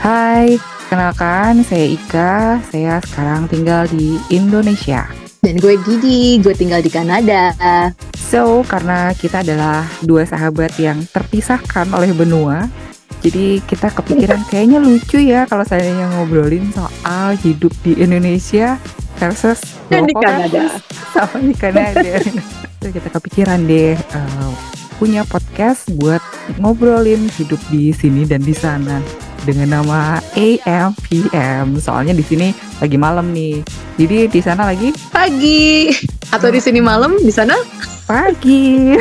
Hai, kenalkan saya Ika, saya sekarang tinggal di Indonesia. Dan gue Didi, gue tinggal di Kanada. So, karena kita adalah dua sahabat yang terpisahkan oleh benua, jadi kita kepikiran kayaknya lucu ya kalau saya yang ngobrolin soal hidup di Indonesia versus Dan di Kanada. sama di Kanada. Terus kita kepikiran deh uh, punya podcast buat ngobrolin hidup di sini dan di sana dengan nama AMPM. Soalnya di sini lagi malam nih. Jadi di sana lagi Pagi. Atau di sini malam, di sana pagi.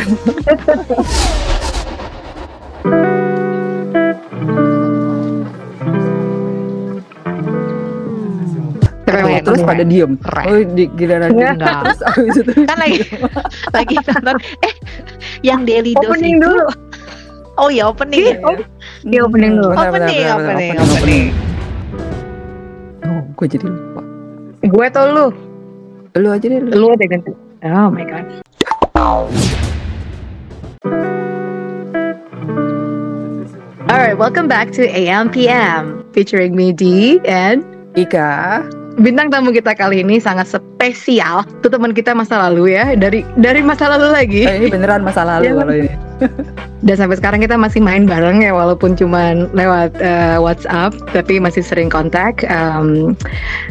Keren, terus pada diem. Keren. Oh, di giliran diem. Terus abis itu kan lagi lagi nonton eh yang Daily Dose opening itu dulu. oh ya opening Iya, ya. op- Iya, opening dulu. Bentar, opening bentar, bentar, opening opening, opening Oh, gue jadi lupa. Gue atau lu? Lu aja deh. Lu. Lu ada ganti. Oh my god. Alright, welcome back to AMPM featuring me D and Ika. Bintang tamu kita kali ini sangat spesial. Itu teman kita masa lalu ya, dari dari masa lalu lagi. Eh, ini beneran masa lalu Iya. kalau ini. Dan sampai sekarang kita masih main bareng ya walaupun cuman lewat eh, WhatsApp tapi masih sering kontak. Um,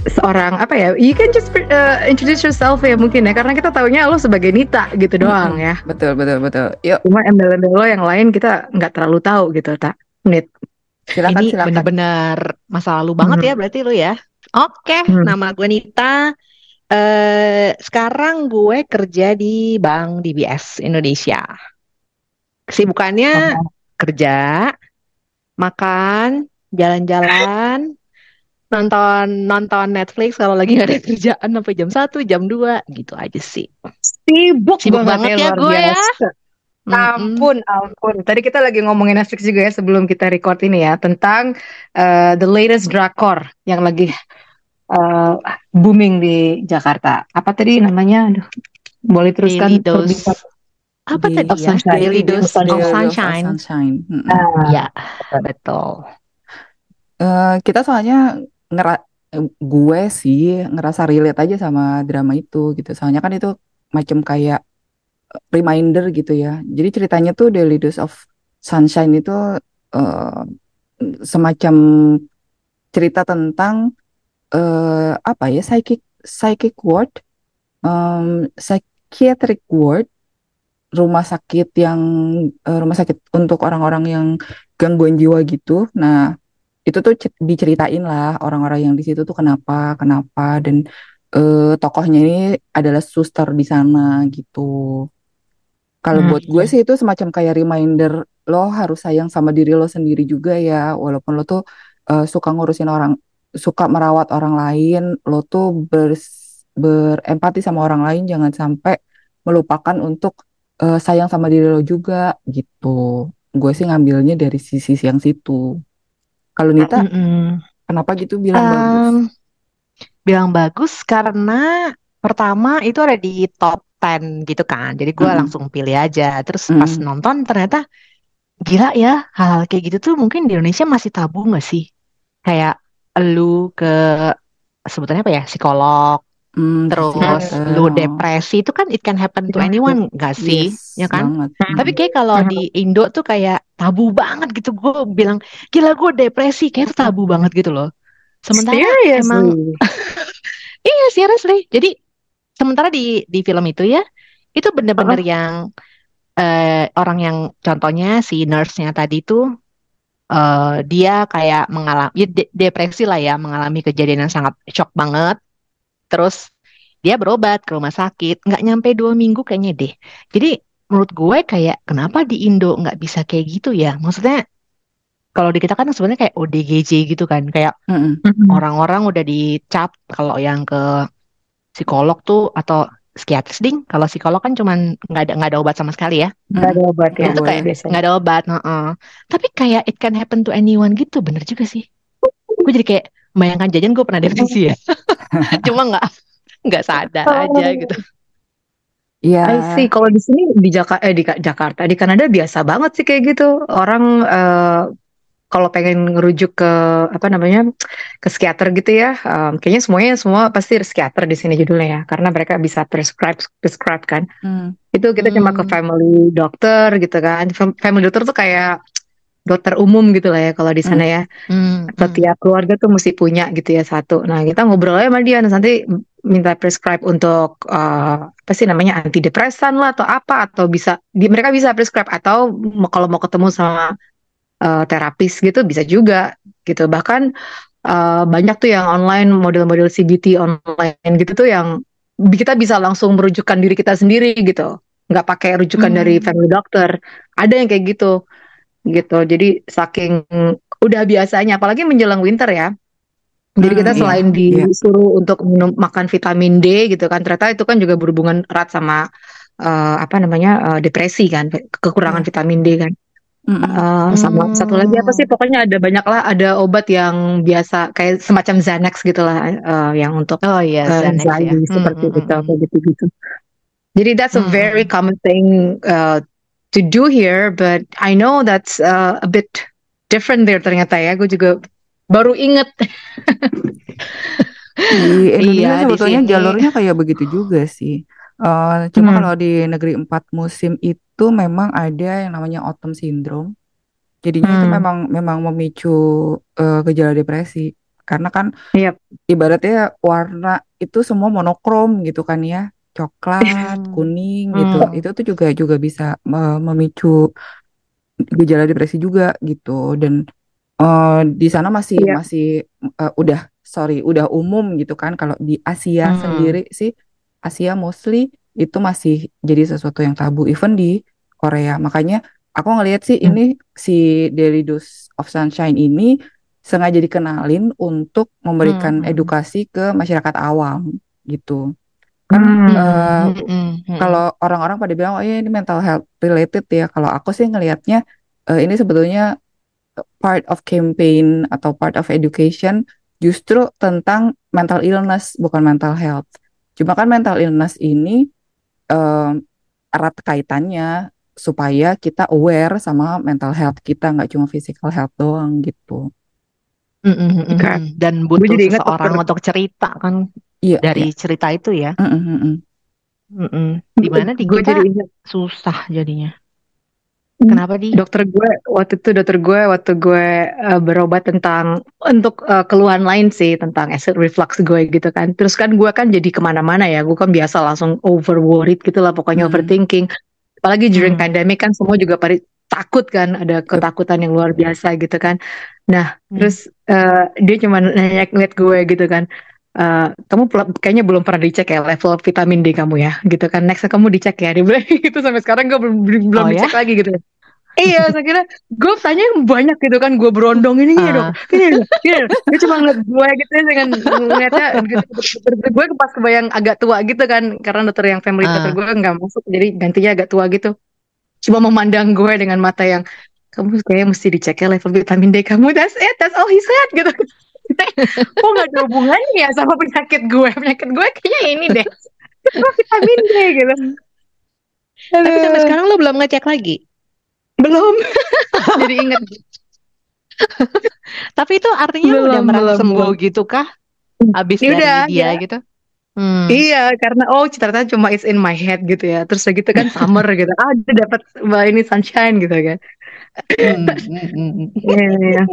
seorang apa ya? You can just uh, introduce yourself ya mungkin ya karena kita taunya lo sebagai Nita gitu doang ya. Betul, betul, betul. Yuk, Cuma embel-embel lo yang lain kita nggak terlalu tahu gitu tak. Nit. silakan, ini benar-benar masa lalu banget Mhm. ya berarti lu ya oke Hmm. nama gue Nita eh sekarang gue kerja di Bank DBS Indonesia kesibukannya kerja makan jalan-jalan nonton nonton Netflix kalau lagi nggak ada kerjaan sampai jam 1 jam 2 gitu aja sih Sibuk, Sibuk banget ya luar gue ya. Mm-mm. Ampun, ampun. Tadi kita lagi ngomongin Netflix juga ya sebelum kita record ini ya tentang uh, the latest drakor yang lagi uh, booming di Jakarta. Apa tadi namanya? Aduh, boleh teruskan Daily Dose. perbincangan. apa tadi of ya Sunshine. Daily Dose of Sunshine Sunshine. Mm-mm. Ah, ya betul Eh, kita soalnya ngera gue sih ngerasa relate aja sama drama itu gitu. Soalnya kan itu macam kayak reminder gitu ya. Jadi ceritanya tuh Daily Dose of Sunshine itu eh, semacam cerita tentang eh, apa ya psychic psychic ward, em, psychiatric ward, rumah sakit yang eh, rumah sakit untuk orang-orang yang gangguan jiwa gitu. Nah itu tuh cer- diceritain lah orang-orang yang di situ tuh kenapa kenapa dan eh, tokohnya ini adalah suster di sana gitu. Kalau Hmm. buat gue sih itu semacam kayak reminder lo harus sayang sama diri lo sendiri juga ya, walaupun lo tuh eh, suka ngurusin orang, suka merawat orang lain, lo tuh bers- berempati sama orang lain, jangan sampai melupakan untuk eh, sayang sama diri lo juga gitu. Gue sih ngambilnya dari sisi yang situ. Kalau Nita, Mm-mm. kenapa gitu bilang bagus? Em, bilang bagus karena pertama itu ada di top 10 gitu kan. Jadi gue Mm-mm. langsung pilih aja. Terus pas Mm-mm. nonton ternyata gila ya hal-hal kayak gitu tuh mungkin di Indonesia masih tabu nggak sih? Kayak lu ke sebutannya apa ya psikolog, Hmm, terus psikiater. lu depresi itu kan it can happen to anyone nggak sih? Yes, Ya kan? banget. Tapi kayak kalau di Indo tuh kayak tabu banget gitu. Gue bilang, gila gue depresi. Kayak tuh tabu banget gitu loh. Sementara Seriously? emang, iya seriously. Jadi sementara di di film itu ya, itu bener-bener yang eh, orang yang contohnya si nurse-nya tadi tuh eh, dia kayak mengalami ya de- depresi lah ya, mengalami kejadian yang sangat shock banget. Terus dia berobat ke rumah sakit, nggak nyampe dua minggu kayaknya deh. Jadi menurut gue kayak kenapa di Indo nggak bisa kayak gitu ya? Maksudnya kalau di kita kan sebenarnya kayak ODGJ gitu kan, kayak orang-orang udah dicap kalau yang ke psikolog tuh atau psikiatris ding. Kalau psikolog kan cuman nggak ada nggak ada obat sama sekali ya. Nggak ada obat ya. Itu kayak nggak ada obat. heeh. Tapi kayak it can happen to anyone gitu, bener juga sih. Gue jadi kayak bayangkan jajan gue pernah depresi ya. Cuma nggak nggak sadar aja gitu. Iya. See. Kalau di sini di Jakarta, eh di Ka- Jakarta, di Kanada biasa banget sih kayak gitu. Orang eh, kalau pengen ngerujuk ke apa namanya ke psikiater gitu ya, um, kayaknya semuanya semua pasti psikiater di sini judulnya ya, karena mereka bisa prescribe prescribe kan. Hmm. Itu kita cuma ke Hmm. family doctor gitu kan. Fam- Family doctor tuh kayak dokter umum gitu lah ya kalau di sana ya. Hmm. Atau Hmm. tiap keluarga tuh mesti punya gitu ya satu. Nah kita ngobrol aja sama dia, nah, nanti minta prescribe untuk uh, apa sih namanya antidepresan lah atau apa atau bisa di, mereka bisa prescribe atau kalau mau ketemu sama uh, terapis gitu bisa juga gitu. Bahkan uh, banyak tuh yang online model-model CBT online gitu tuh yang kita bisa langsung merujukkan diri kita sendiri gitu. Nggak pakai rujukan dari Hmm. family doctor. Ada yang kayak gitu gitu. Jadi saking udah biasanya, apalagi menjelang winter ya. Jadi Hmm, kita iya, selain iya. disuruh untuk minum makan vitamin D gitu kan, ternyata itu kan juga berhubungan erat sama eh, apa namanya eh, depresi kan, kekurangan Iya. vitamin D kan. Mm-mm. Eh, sama satu lagi apa sih? Hmm. Pokoknya ada banyak lah, ada obat yang biasa kayak semacam Xanax gitu lah, eh, yang untuk Oh iya, eh, Xanax ya. Hmm, seperti hmm, itu, hmm, kayak gitu-gitu. Jadi that's a hmm, very hmm. common thing uh, to do here, but I know that's uh, a bit different there ternyata ya. Gue juga baru inget. Di Indonesia Iya, di sebetulnya sini. jalurnya kayak begitu juga sih. Eh, cuma Hmm. kalau di negeri empat musim itu memang ada yang namanya autumn syndrome. Jadinya itu Hmm. memang memang memicu eh, gejala depresi. Karena kan Yep. ibaratnya warna itu semua monokrom gitu kan ya. Coklat, kuning gitu. Hmm. Itu tuh juga juga bisa eh, memicu gejala depresi juga gitu. Dan eh, di sana masih Iya. masih eh, udah sorry udah umum gitu kan. Kalau di Asia Hmm. sendiri sih Asia mostly itu masih jadi sesuatu yang tabu. Even di Korea. Makanya aku ngelihat sih Hmm. ini si Daily Dose of Sunshine ini sengaja dikenalin untuk memberikan Hmm. edukasi ke masyarakat awam gitu. Kan Hmm. eh, Hmm, kalau orang-orang pada bilang oh ya ini mental health related ya. Kalau aku sih ngelihatnya eh, ini sebetulnya part of campaign atau part of education justru tentang mental illness bukan mental health. Cuma kan mental illness ini eh, erat kaitannya supaya kita aware sama mental health kita nggak cuma physical health doang gitu. Hmm, hmm, hmm, hmm. Dan butuh jadi seseorang dokter. untuk cerita kan Iya, dari iya. cerita itu ya. Mm, mm, mm, mm. Mm-mm. Di mana di Gue jadi kita ingat susah jadinya. Hmm. Kenapa di? dokter gue waktu itu dokter gue waktu gue uh, berobat tentang untuk uh, keluhan lain sih tentang acid reflux gue gitu kan terus kan gue kan jadi ke mana-mana ya gue kan biasa langsung over worried gitu lah pokoknya Hmm. overthinking apalagi during Hmm. pandemic kan semua juga pada takut kan ada ketakutan yang luar biasa gitu kan nah Hmm. terus uh, dia cuma nanya ngeliat gue gitu kan Uh, kamu kayaknya belum pernah dicek ya level vitamin D kamu ya gitu kan next kamu dicek ya dia bilang gitu sampai sekarang gue belum belum Oh, ya? dicek lagi gitu Iya, saya kira gue tanya banyak gitu kan, gue berondong ini Ah. dong, gini dong. Dia cuma ngeliat gue gitu ya, dengan ngeliatnya gitu, gue pas kebayang agak tua gitu kan, karena dokter yang family Ah. dokter gue nggak masuk, jadi gantinya agak tua gitu. Cuma memandang gue dengan mata yang kamu kayaknya mesti dicek ya level vitamin D kamu, that's it, that's all he said gitu. Kok gak ada hubungannya ya sama penyakit gue, penyakit gue kayaknya ini deh, Kok vitamin D gitu. Tapi sampai sekarang lo belum ngecek lagi. belum, jadi inget. Tapi itu artinya lo udah Belum, merasa belum, sembuh belum. gitu kah? Abis Ya dari udah, dia ya. gitu? Hmm. Iya, karena oh ternyata cuma it's in my head gitu ya. Terus udah gitu kan summer gitu. Ah, dia dapat wah, ini sunshine gitu kan. Hmm, hmm, hmm, hmm.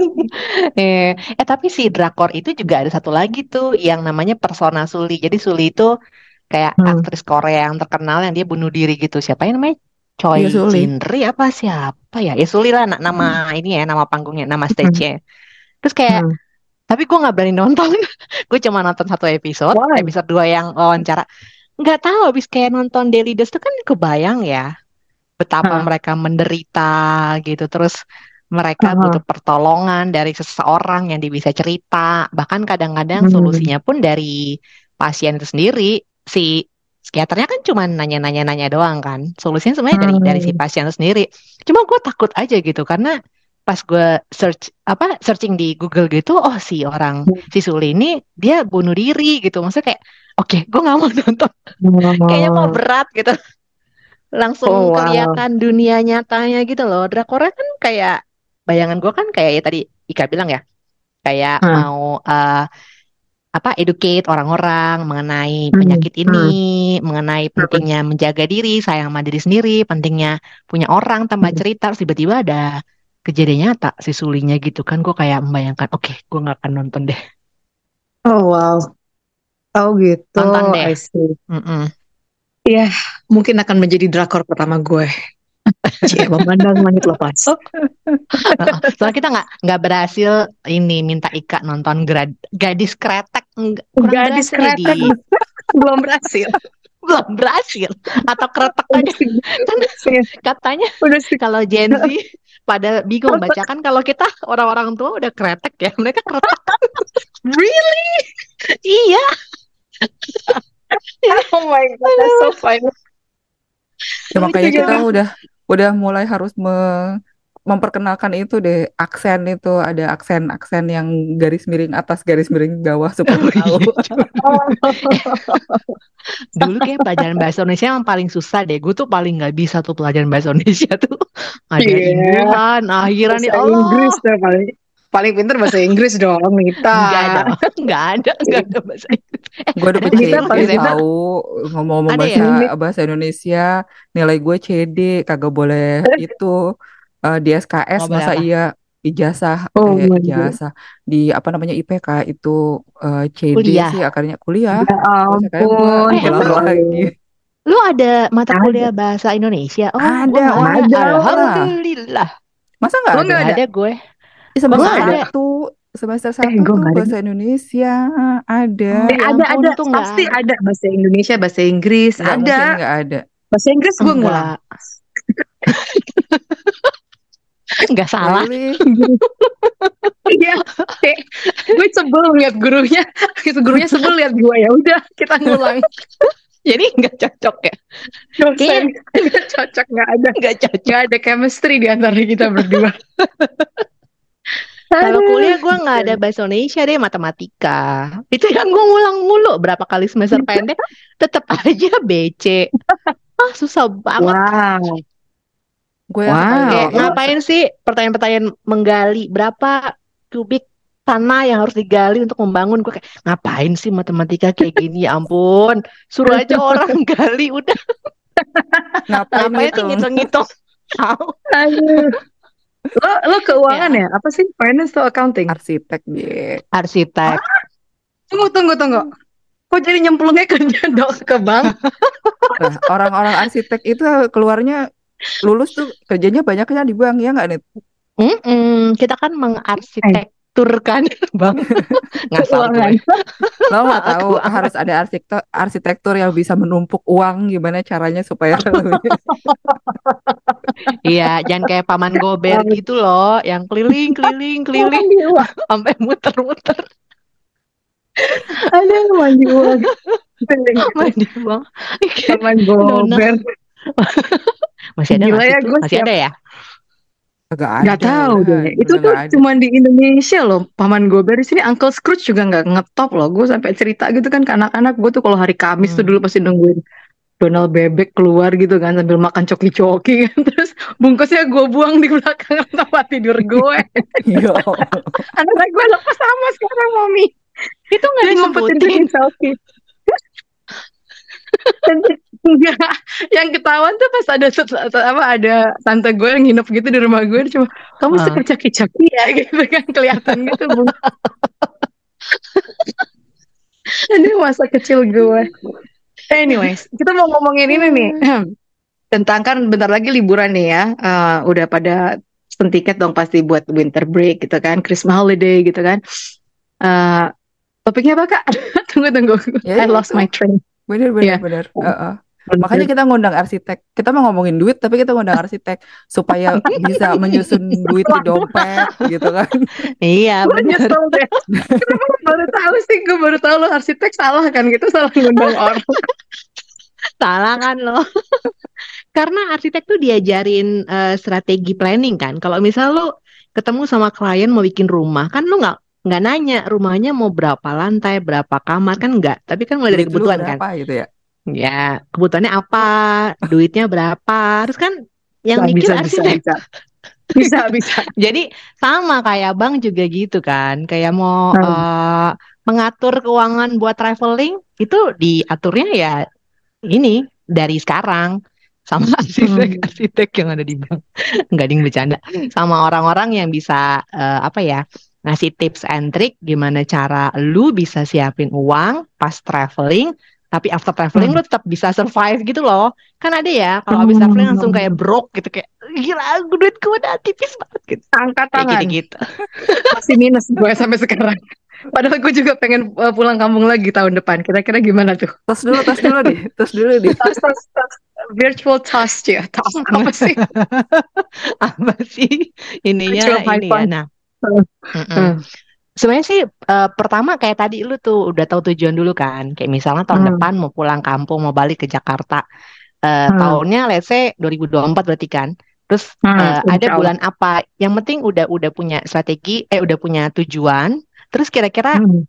Eh, eh tapi si drakor itu juga ada satu lagi tuh yang namanya Persona Suli. Jadi Suli itu kayak Hmm. aktris Korea yang terkenal yang dia bunuh diri gitu. Siapa yang namanya? Choi Suli. Jinri apa siapa ya? Ya Suli lah na- nama ini ya nama panggungnya, nama stage-nya. Terus kayak Hmm. tapi gue nggak berani nonton. gue cuma nonton satu episode, Why? episode dua yang wawancara. Nggak tahu abis kayak nonton Daily Dose tuh kan kebayang ya betapa mereka menderita gitu. Terus mereka Aha. butuh pertolongan dari seseorang yang bisa cerita. Bahkan kadang-kadang Hmm. solusinya pun dari pasien itu sendiri. Si psikiaternya kan cuma nanya-nanya-nanya doang kan. Solusinya sebenarnya dari dari si Hmm. pasien itu sendiri. Cuma gue takut aja gitu karena pas gue search apa searching di Google gitu, oh si orang Hmm. si Suli ini dia bunuh diri gitu. Maksudnya kayak oke, gue nggak mau nonton. Kayaknya Oh. berat gitu. Langsung Oh, wow. kelihatan dunia nyatanya gitu loh. Drakornya kan kayak bayangan gue kan kayak ya tadi Ika bilang ya, kayak Hmm. mau eh, apa educate orang-orang mengenai Hmm, penyakit ini, mengenai pentingnya menjaga diri, sayang sama diri sendiri, pentingnya punya orang tambah Hmm. cerita, terus tiba-tiba ada kejadian nyata si sulinya gitu kan, gue kayak membayangkan, oke, gue nggak akan nonton deh. Oh wow. Oh gitu. Nonton deh. I see. Mm-mm. Mungkin akan menjadi drakor pertama gue. Cie, memandang langit lepas. Soalnya kita nggak nggak berhasil ini minta Ika nonton grad, gadis kretek Gadis ya, kretek. di Belum berhasil. belum berhasil atau kretek aja kan katanya Udah sih. kalau Gen Z pada bingung baca kan kalau kita orang-orang tua udah kretek ya mereka kretek Really? iya Oh my god, that's so funny. Ya, makanya kita udah udah mulai harus me- memperkenalkan itu deh aksen itu ada aksen-aksen yang garis miring atas garis miring bawah supaya tahu. iya. dulu kayak pelajaran bahasa Indonesia yang paling susah deh gue tuh paling nggak bisa tuh pelajaran bahasa Indonesia tuh ada Iya. Inggrisan akhiran nih Bahasa Allah Inggris tuh paling paling pinter bahasa Inggris dong, Mita. nggak ada nggak ada nggak ada bahasa Inggris Gue udah Ada paling enak. tahu ngomong-ngomong Ada bahasa ya? bahasa Indonesia nilai gue CD kagak boleh itu eh, di SKS boleh masa apa? iya ijazah Oh eh God. ijazah di apa namanya IPK itu eh, CD Kuliah. sih akarnya kuliah. Ya gue ampun. Eh, lagi. Lu ada mata Ada. kuliah bahasa Indonesia? Oh, Ada, ada. Alhamdulillah. Masa ada? Nggak ada? ada gue. Semester Gua nggak ada. satu semester satu gua tuh nggak ada. bahasa Indonesia ada. Eh, ya ada ada tuh nggak pasti ada. ada bahasa Indonesia, bahasa Inggris Nggak ada. nggak ada. Bahasa Inggris gue ngulang. Enggak. Enggak salah. Iya, gue sebel lihat gurunya, itu gurunya sebel lihat gue ya udah kita ngulang. Jadi enggak cocok ya? Dosen nggak cocok nggak ada Enggak cocok. nggak ada chemistry di antara kita berdua. Kalau kuliah gue nggak ada bahasa Indonesia deh, matematika. Itu yang gue ngulang mulu berapa kali semester pendek, tetap aja BC. Ah, susah banget. Wow. Gue Wow. Kayak ngapain sih pertanyaan-pertanyaan menggali berapa kubik tanah yang harus digali untuk membangun gue kayak ngapain sih matematika kayak gini ya ampun suruh aja orang gali udah ngapain ngapain gitu? tahu Aduh. Lo lo keuangan ya? Apa sih finance atau accounting? Arsitek dia. arsitek Tunggu tunggu tunggu. Kok jadi nyemplungnya kerja dok ke bank? Nah, orang-orang arsitek itu keluarnya lulus tuh kerjanya banyaknya di bank ya nggak nih? Mm-mm, kita kan mengarsitekturkan bang. Ngasal gue Lo nggak tahu harus ada arsitektur arsitektur yang bisa menumpuk uang gimana caranya supaya iya jangan kayak paman gober gitu loh yang keliling keliling keliling. Sampai muter-muter. Ada mandi uang. mandi uang. Teman gober. masih ada Gila ya, tuh? gue masih siap. ada ya Nggak ada. Gak tahu deh. Itu tuh cuma di Indonesia loh. Paman gober di sini Uncle Scrooge juga nggak ngetop loh. Gue sampai cerita gitu kan ke anak-anak. Gue tuh kalau hari Kamis tuh Hmm. dulu pasti nungguin Donald bebek keluar gitu kan sambil makan coki-coki kan. Terus bungkusnya gue buang di belakang tempat tidur gue. Iya. Anak gue lepas sama sekarang mami. itu nggak disebutin. Dan enggak, yang ketahuan tuh pas ada apa ada tante gue yang nginep gitu di rumah gue cuma kamu Ah. suka caki-caki ya gitu kan kelihatan gitu bu. Ini masa kecil gue. Anyways, kita mau ngomongin ini nih tentang kan bentar lagi liburan nih ya. Eh, udah pada pesen tiket dong pasti buat winter break gitu kan, Christmas holiday gitu kan. Eh, topiknya apa kak? tunggu tunggu, Ya, I lost my train. Bener bener Iya. bener. Heeh. Makanya kita ngundang arsitek. Kita mau ngomongin duit, tapi kita ngundang arsitek supaya bisa menyusun duit di dompet, gitu kan? iya. Kenapa gue baru tahu sih? Gue baru tahu lo arsitek salah kan gitu salah ngundang orang. salah kan lo karena arsitek tuh diajarin eh, strategi planning kan kalau misal lo ketemu sama klien mau bikin rumah kan lo nggak nggak nanya rumahnya mau berapa lantai berapa kamar kan enggak tapi kan mulai dari kebutuhan kan gitu ya? Ya kebutuhannya apa duitnya berapa terus kan yang Nah, mikir bisa bisa arsitek bisa. Bisa, bisa. Jadi sama kayak Bang juga gitu kan, kayak mau Hmm. eh, mengatur keuangan buat traveling itu diaturnya ya ini dari sekarang sama arsitek-arsitek yang ada di bank. Enggak ding bercanda. Sama orang-orang yang bisa eh, apa ya? ngasih tips and trick gimana cara lu bisa siapin uang pas traveling tapi after traveling Hmm. lu tetap bisa survive gitu loh. Kan ada ya kalau habis traveling langsung kayak broke gitu kayak gila duit gue udah tipis banget gitu. Angkat Kayak tangan. gitu-gitu. Masih minus gue sampai sekarang. Padahal gue juga pengen uh, pulang kampung lagi tahun depan. Kira-kira gimana tuh? Tos dulu, tos dulu deh, tos dulu deh. Tas, tas, tas. Virtual toss ya. Tas apa sih? Apa sih ininya Virtual ini ya. Nah, Hmm. mm-mm. Sebenarnya sih eh, pertama kayak tadi lu tuh udah tahu tujuan dulu kan. Kayak misalnya tahun Hmm. depan mau pulang kampung, mau balik ke Jakarta. Eh, Hmm. tahunnya let's say 2024 berarti kan. Terus Hmm, eh, ada bulan apa? Yang penting udah udah punya strategi, eh udah punya tujuan. Terus kira-kira Hmm.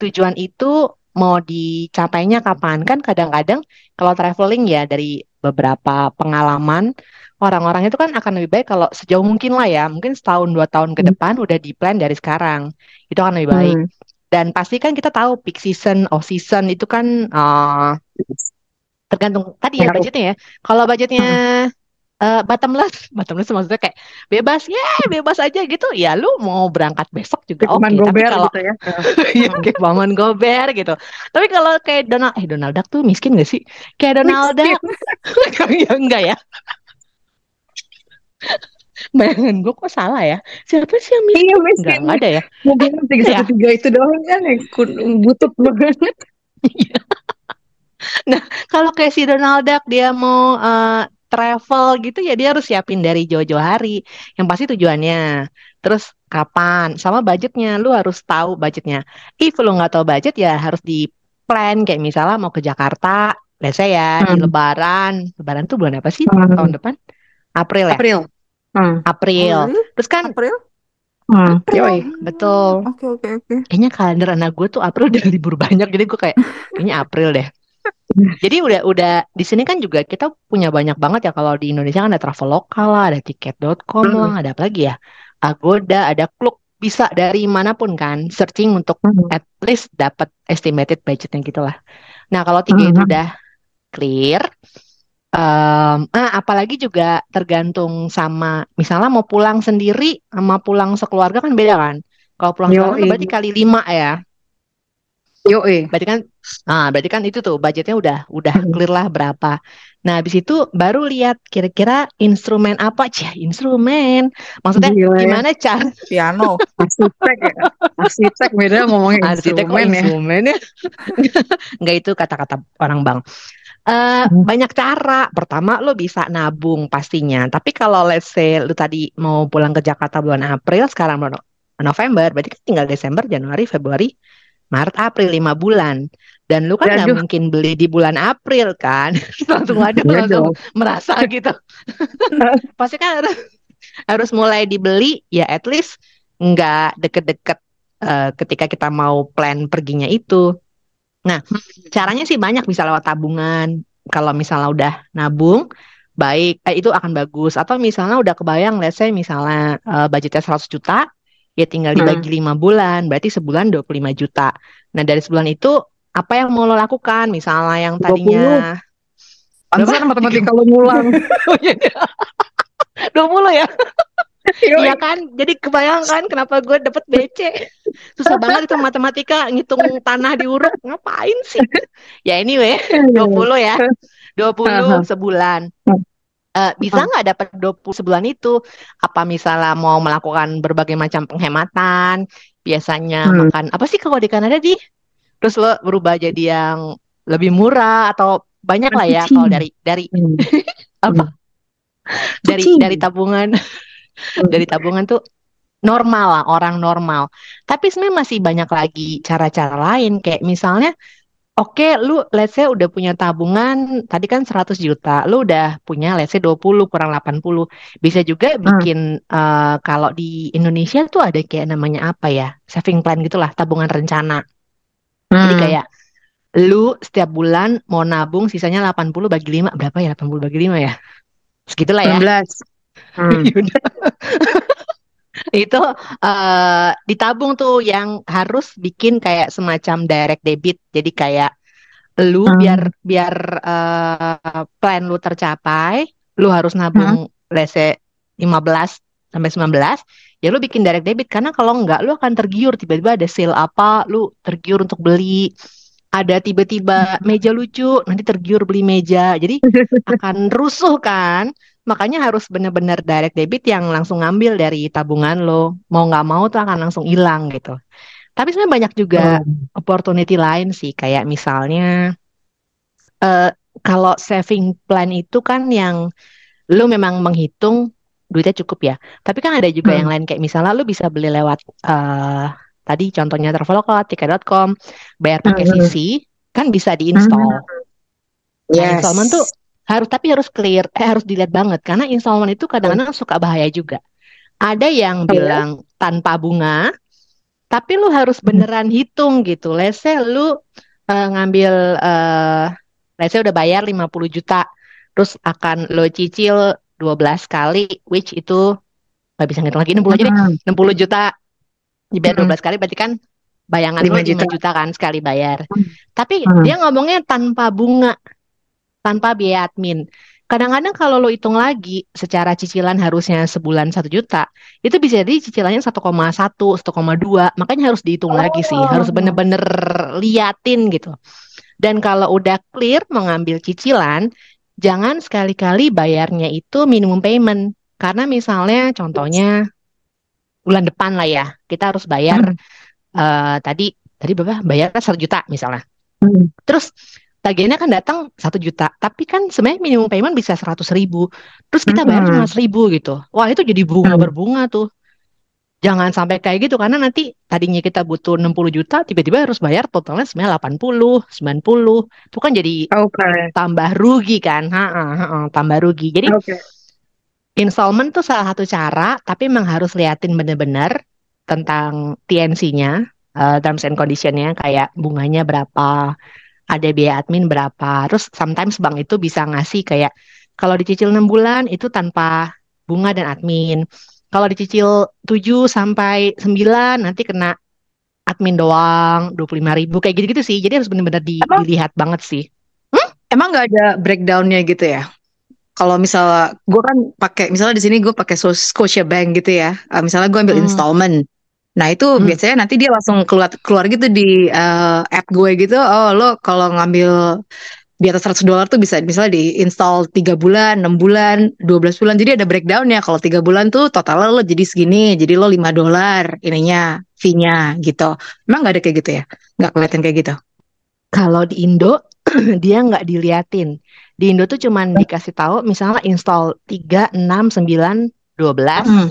tujuan itu mau dicapainya kapan? Kan kadang-kadang kalau traveling ya dari beberapa pengalaman orang-orang itu kan akan lebih baik kalau sejauh mungkin lah ya, mungkin setahun dua tahun ke Hmm. depan udah di plan dari sekarang. Itu akan lebih baik. Hmm. Dan pasti kan kita tahu peak season, off season itu kan eh, tergantung tadi ya budgetnya ya. Kalau budgetnya eh, bottomless, bottomless maksudnya kayak bebas, ya bebas aja gitu. Ya lu mau berangkat besok juga oke. Tapi gober kalau gitu ya. Kayak Paman Gober gitu. Tapi kalau kayak Donald, eh Donald Duck tuh miskin gak sih? Kayak Donald Duck, ya enggak ya? Bayangan gue kok salah ya? Siapa sih yang miskin? Iya Enggak, miskin. enggak ada ya? Mobil tiga satu tiga itu doang kan yang butut banget. Kalau kayak si Donald Duck dia mau eh, travel gitu ya dia harus siapin dari jauh-jauh hari. Yang pasti tujuannya. Terus kapan? Sama budgetnya. Lu harus tahu budgetnya. If lu nggak tahu budget ya harus di plan kayak misalnya mau ke Jakarta. Let's say ya di Hmm. Lebaran. Lebaran tuh bulan apa sih? Hmm. Tahun depan? April ya? April. Hmm. April. Oh, really? Terus kan April? Hmm. April. Yoi. betul. Oke, oke, oke. Kayaknya kalender anak gue tuh April udah libur banyak. Jadi gue kayak kayaknya April deh. Jadi udah udah di sini kan juga kita punya banyak banget ya kalau di Indonesia kan ada Traveloka lah, ada tiket.com Hmm. lah, ada apa lagi ya? Agoda, ada Klook, bisa dari mana pun kan searching untuk Hmm. at least dapat estimated budgetnya gitu lah. Nah, kalau tiga itu Mhm. udah clear, em, ah apalagi juga tergantung sama misalnya mau pulang sendiri sama pulang sekeluarga kan beda kan? Kalau pulang sekeluarga Yoi. berarti kali lima ya. Yoi. Berarti kan, ah, berarti kan itu tuh budgetnya udah udah Hmm. clear lah berapa. Nah, habis itu baru lihat kira-kira instrumen apa, Cih, instrumen. Maksudnya Gila ya. gimana cara Piano. Arsitek ya. Arsitek beda ngomongin arsitek kok instrumen ya. instrumen ya? Enggak itu kata-kata orang Bang. Eh, Hmm. banyak cara. Pertama lo bisa nabung pastinya. Tapi kalau let's say lu tadi mau pulang ke Jakarta bulan April, sekarang bulan November, berarti kan tinggal Desember, Januari, Februari, Maret, April, lima bulan. Dan lu kan nggak mungkin beli di bulan April kan? langsung aduh, Iya langsung dong. merasa gitu. Pasti kan harus, harus mulai dibeli ya at least nggak deket-deket eh, ketika kita mau plan perginya itu. Nah, caranya sih banyak bisa lewat tabungan. Kalau misalnya udah nabung, baik, eh, itu akan bagus. Atau misalnya udah kebayang, let's say misalnya eh, budgetnya 100 juta, ya tinggal Hmm. dibagi 5 bulan, berarti sebulan 25 juta. Nah, dari sebulan itu, apa yang mau lo lakukan? Misalnya yang 20. tadinya... Pantesan matematika lu ngulang. Oh, iya. 20 ya? Yoi. Iya kan? Jadi kebayang kan kenapa gue dapet BC. Susah banget itu matematika ngitung tanah diuruk. Ngapain sih? Ya anyway, 20 ya. 20 sebulan. Eh, bisa nggak dapat 20 sebulan itu? Apa misalnya mau melakukan berbagai macam penghematan? Biasanya Hmm. makan apa sih kalau di Kanada di? Terus lo berubah jadi yang lebih murah atau banyak lah ya kalau dari dari Hmm. apa? Dari Kucing. dari tabungan dari tabungan tuh normal lah orang normal. Tapi sebenarnya masih banyak lagi cara-cara lain kayak misalnya Oke, lu let's say udah punya tabungan tadi kan 100 juta, lu udah punya let's say 20 kurang 80. Bisa juga bikin eh, kalau di Indonesia tuh ada kayak namanya apa ya? Saving plan gitulah, tabungan rencana. Jadi Hmm. kayak lu setiap bulan mau nabung sisanya 80 bagi 5 berapa ya 80 bagi 5 ya? Segitulah ya. 19. Hmm. Itu eh ditabung tuh yang harus bikin kayak semacam direct debit. Jadi kayak lu Hmm. biar biar eh, plan lu tercapai, lu harus nabung let's say 15 sampai 19, ya lu bikin direct debit karena kalau enggak lu akan tergiur tiba-tiba ada sale apa, lu tergiur untuk beli. Ada tiba-tiba meja lucu, nanti tergiur beli meja. Jadi akan rusuh kan? Makanya harus benar-benar direct debit yang langsung ngambil dari tabungan lo. Mau nggak mau tuh akan langsung hilang gitu. Tapi sebenarnya banyak juga Hmm. opportunity lain sih, kayak misalnya eh kalau saving plan itu kan yang lu memang menghitung duitnya cukup ya. Tapi kan ada juga yang Hmm. lain kayak misalnya lu bisa beli lewat eh tadi contohnya Traveloka, Tiket.com, bayar pakai Hmm. CC, kan bisa diinstal. Nah, Yes. installment tuh harus tapi harus clear, eh harus dilihat banget karena installment itu kadang-kadang suka bahaya juga. Ada yang Oh, ya? bilang tanpa bunga, tapi lu harus beneran hitung gitu. Let's say lu eh, ngambil eh let's say udah bayar 50 juta, terus akan lo cicil 12 kali, which itu nggak bisa ngitung lagi 60 aja deh. Hmm. 60 juta dibayar Hmm. 12 kali berarti kan bayangan lu 5 5 juta. juta kan sekali bayar. Hmm. Tapi Hmm. dia ngomongnya tanpa bunga, tanpa biaya admin. Kadang-kadang kalau lo hitung lagi secara cicilan harusnya sebulan 1 juta, itu bisa jadi cicilannya 1,1, 1,2. Makanya harus dihitung lagi sih, harus Oh. bener-bener liatin gitu. Dan kalau udah clear mengambil cicilan, jangan sekali-kali bayarnya itu minimum payment. Karena misalnya contohnya bulan depan lah ya, kita harus bayar eh, tadi tadi berapa? Bayar satu juta misalnya. Hmm. Terus tagihannya kan datang satu juta, tapi kan sebenarnya minimum payment bisa seratus ribu. Terus kita bayar cuma seribu gitu. Wah itu jadi bunga Hmm. berbunga tuh. Jangan sampai kayak gitu karena nanti tadinya kita butuh 60 juta, tiba-tiba harus bayar totalnya sebenarnya 80, 90. Itu kan jadi Oke. tambah rugi kan? Ha-ha, ha-ha, tambah rugi. Jadi Oke. installment tuh salah satu cara, tapi memang harus liatin bener-bener tentang TNC-nya, eh, terms and condition-nya, kayak bunganya berapa, ada biaya admin berapa. Terus sometimes bank itu bisa ngasih kayak kalau dicicil 6 bulan itu tanpa bunga dan admin. Kalau dicicil 7 sampai 9 nanti kena admin doang 25 ribu kayak gitu-gitu sih. Jadi harus bener-bener di- Emang? dilihat banget sih. Emang nggak ada breakdownnya gitu ya? Kalau misalnya gue kan pakai misalnya di sini gue pakai Scotia Bank gitu ya. Eh, misalnya gue ambil Hmm. installment. Nah itu Hmm. biasanya nanti dia langsung keluar keluar gitu di eh, app gue gitu. Oh lo kalau ngambil di atas 100 dolar tuh bisa misalnya di install 3 bulan, 6 bulan, 12 bulan. Jadi ada breakdownnya. Kalau 3 bulan tuh totalnya lo jadi segini. Jadi lo 5 dolar ininya fee-nya gitu. Emang nggak ada kayak gitu ya? Nggak kelihatan kayak gitu. Kalau di Indo dia nggak diliatin. Di Indo tuh cuman dikasih tahu misalnya install 3, 6, 9, 12, Hmm.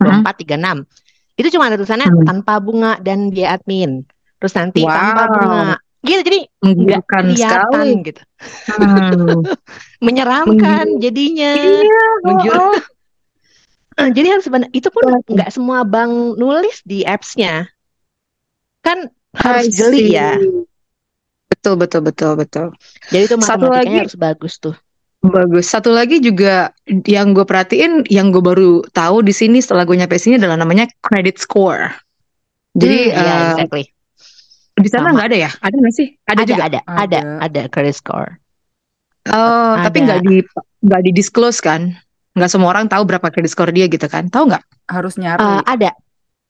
24, 36. Itu cuma ada tulisannya Hmm. tanpa bunga dan biaya admin. Terus nanti Wow. tanpa bunga. Gitu jadi nggak kelihatan sekali. gitu. Hmm. Menyeramkan jadinya. Iya, oh, oh. Eh, Jadi harus benar. Itu pun nggak semua bank nulis di apps-nya. Kan harus jeli ya. Betul, betul, betul, betul. Jadi itu Satu matematikanya lagi- harus bagus tuh. Bagus. Satu lagi juga yang gue perhatiin, yang gue baru tahu di sini setelah gue nyampe sini adalah namanya credit score. Jadi Hmm, iya, eh, exactly. di sana nggak ada ya? Ada nggak sih? Ada, Ada, juga. ada, ada, Ada. ada credit score. Oh, tapi Ada. nggak di nggak di disclose kan? Nggak semua orang tahu berapa credit score dia gitu kan? Tahu nggak? harus nyari. ada,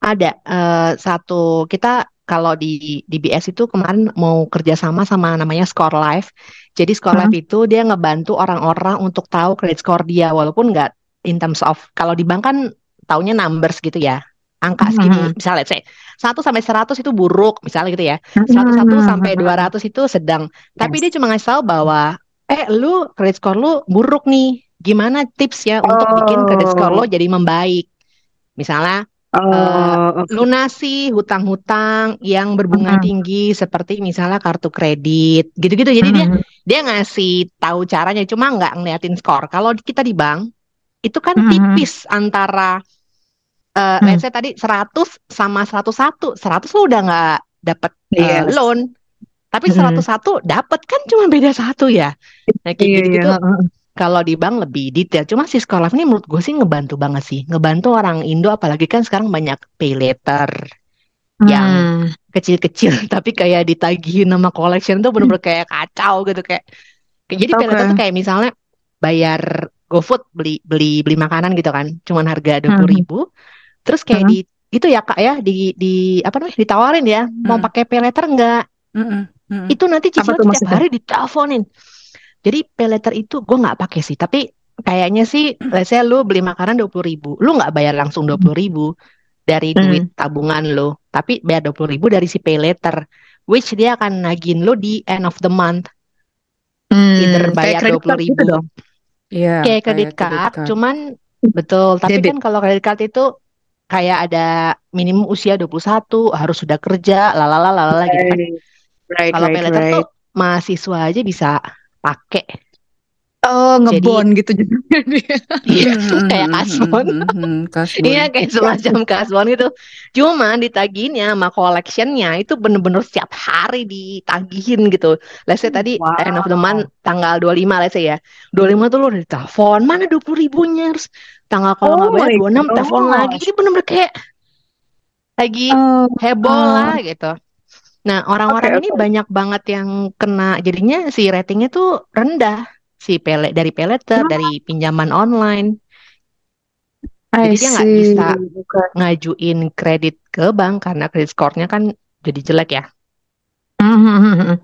ada eh, satu kita kalau di di BS itu kemarin mau kerjasama sama namanya Score Life. Jadi Score Hmm. Life itu dia ngebantu orang-orang untuk tahu credit score dia walaupun nggak in terms of kalau di bank kan taunya numbers gitu ya. Angka segini, Mhm. misalnya let's say 1 sampai 100 itu buruk, misalnya gitu ya. 101 Hmm. sampai 200 itu sedang. Tapi Yes. dia cuma ngasih tahu bahwa eh lu credit score lu buruk nih. Gimana tips ya untuk bikin credit score lo Oh. jadi membaik? Misalnya Oh, oke. lunasi hutang-hutang yang berbunga Mhm. tinggi seperti misalnya kartu kredit gitu-gitu. Jadi dia Mhm. dia ngasih tahu caranya cuma nggak ngeliatin skor. Kalau kita di bank itu kan Mhm. tipis antara eh Hmm. let's say tadi 100 sama 101. 100 lo udah nggak dapet eh, Yes. loan. Tapi Mhm. 101 dapat kan cuma beda satu ya. Nah kayak Iya, iya. gitu-gitu heeh. Kalau di bank lebih detail. Cuma si Life ini menurut gue sih ngebantu banget sih. Ngebantu orang Indo apalagi kan sekarang banyak pay later yang Hmm. kecil-kecil tapi kayak ditagihin nama collection tuh bener-bener kayak kacau gitu kayak jadi pay Oke. later tuh kayak misalnya bayar GoFood beli beli beli makanan gitu kan cuman harga dua puluh Hmm. ribu terus kayak Hmm. di itu ya kak ya di di apa namanya ditawarin ya mau Hmm. pakai pay later enggak Mm-mm, mm-mm. itu nanti cicilan tuh tiap maksudnya? hari diteleponin jadi pay later itu gue nggak pakai sih tapi kayaknya sih let's say lu beli makanan dua puluh ribu lu nggak bayar langsung dua puluh ribu dari Hmm. duit tabungan lu tapi bayar dua puluh ribu dari si pay later which dia akan nagin lu di end of the month Hmm, either bayar kredit dua puluh ribu gitu dong. Iya, kayak kredit card card. cuman betul tapi Debit. kan kalau kredit card itu kayak ada minimum usia 21 harus sudah kerja lalala lalala gitu kan Right, kalau pay right, later tuh right. mahasiswa aja bisa pakai Oh, Jadi- ngebon gitu jadinya dia. iya kayak mm-mm, kasbon mm-mm, kasbon. Iya kayak semacam kasbon gitu. Cuma ditagihinnya sama collectionnya itu bener-bener setiap hari ditagihin gitu. Let's say tadi Wow. end of the month tanggal 25 let's say ya. 25 tuh lu udah ditelepon, mana 20 ribunya? Terus tanggal kalau nggak Oh bayar my 26 telepon lagi. Jadi bener-bener kayak lagi Oh, heboh oh. lah gitu. Nah orang-orang Oke, ini oke. banyak banget yang kena jadinya si ratingnya tuh rendah si pele dari peleter Oh. dari pinjaman online I Jadi dia nggak bisa Oke. ngajuin kredit ke bank karena kredit skornya kan jadi jelek ya. Mhm.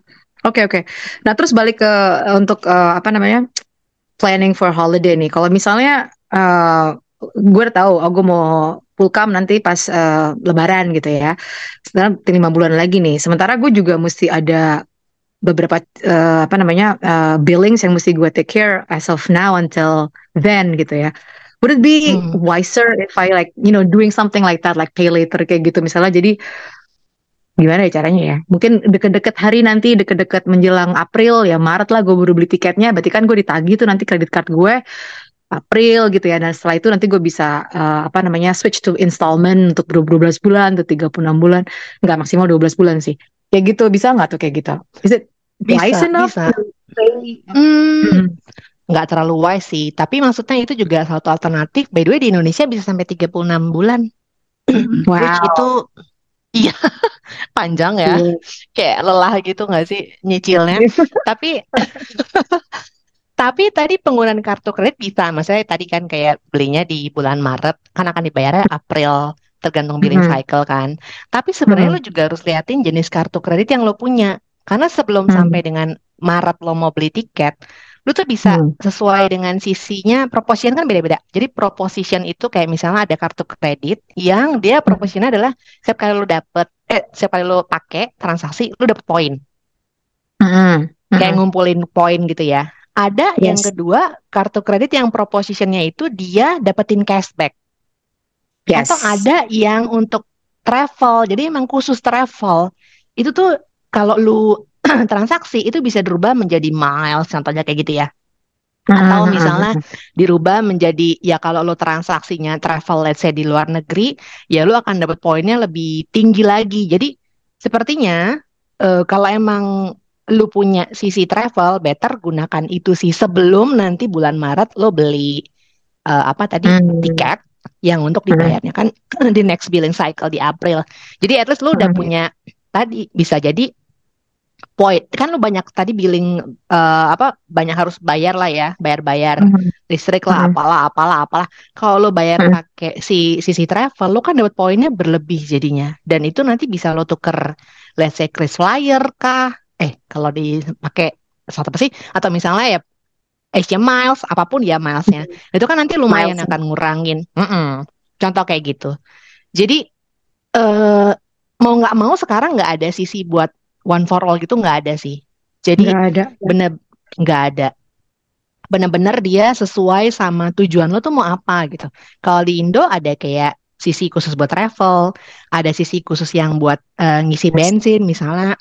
Oke oke. Nah terus balik ke untuk eh, apa namanya planning for holiday nih. Kalau misalnya eh gue udah tahu, oh gue mau pulkam nanti pas eh, Lebaran gitu ya. Sekarang lima bulan lagi nih. Sementara gue juga mesti ada beberapa eh, apa namanya eh, billings yang mesti gue take care as of now until then gitu ya. Would it be Hmm. wiser if I like you know doing something like that like pay later kayak gitu misalnya jadi gimana ya caranya ya? Mungkin deket-deket hari nanti, deket-deket menjelang April ya Maret lah gue baru beli tiketnya. Berarti kan gue ditagih tuh nanti kredit card gue April gitu ya. Dan setelah itu nanti gue bisa eh, apa namanya switch to installment untuk 12 bulan, untuk 36 bulan. Nggak maksimal 12 bulan sih. Kayak gitu bisa nggak tuh kayak gitu? Is it wise Bisa, enough? bisa. Hmm, Hmm. nggak terlalu wise sih, tapi maksudnya itu juga satu alternatif. By the way di Indonesia bisa sampai 36 bulan. Which Wow. itu iya panjang ya. Iya. Kayak lelah gitu nggak sih nyicilnya. Tapi tapi tadi penggunaan kartu kredit bisa. Maksudnya tadi kan kayak belinya di bulan Maret kan akan dibayarnya April tergantung billing Mhm. cycle kan. Tapi sebenarnya Mhm. lo juga harus liatin jenis kartu kredit yang lo punya. Karena sebelum Hmm. sampai dengan Maret lo mau beli tiket, lo tuh bisa Hmm. sesuai dengan sisinya proposition kan beda-beda. Jadi proposition itu kayak misalnya ada kartu kredit yang dia propositionnya adalah setiap kali lo dapet eh setiap kali lo pakai transaksi lo dapet poin. Mhm. Kayak Mhm. ngumpulin poin gitu ya. Ada yang Yes. kedua kartu kredit yang propositionnya itu dia dapetin cashback. Yes. Atau ada yang untuk travel. Jadi emang khusus travel. Itu tuh kalau lu transaksi itu bisa dirubah menjadi miles contohnya kayak gitu ya. Atau Mhm. misalnya dirubah menjadi ya kalau lo transaksinya travel let's say di luar negeri, ya lo akan dapat poinnya lebih tinggi lagi. Jadi sepertinya eh, kalau emang lu punya sisi travel, better gunakan itu sih sebelum nanti bulan Maret lo beli eh, apa tadi Hmm. tiket yang untuk dibayarnya kan di next billing cycle di April. Jadi at least lu udah Hmm. punya tadi bisa jadi poin kan lu banyak tadi billing eh, apa banyak harus bayar lah ya bayar-bayar Mhm. listrik lah Mhm. apalah apalah apalah kalau lo bayar Mhm. pakai si sisi travel lo kan dapat poinnya berlebih jadinya dan itu nanti bisa lo tuker let's say Kris Flyer kah eh kalau dipakai satu apa sih? Atau misalnya ya Asia Miles apa pun ya milesnya. Itu kan nanti lumayan Miles. akan ngurangin. Mm-mm. contoh kayak gitu. Jadi eh mau nggak mau sekarang nggak ada sisi buat one for all gitu nggak ada sih. Jadi Nggak ada. bener nggak ada. Bener-bener dia sesuai sama tujuan lo tuh mau apa gitu. Kalau di Indo ada kayak sisi khusus buat travel ada sisi khusus yang buat eh, ngisi bensin misalnya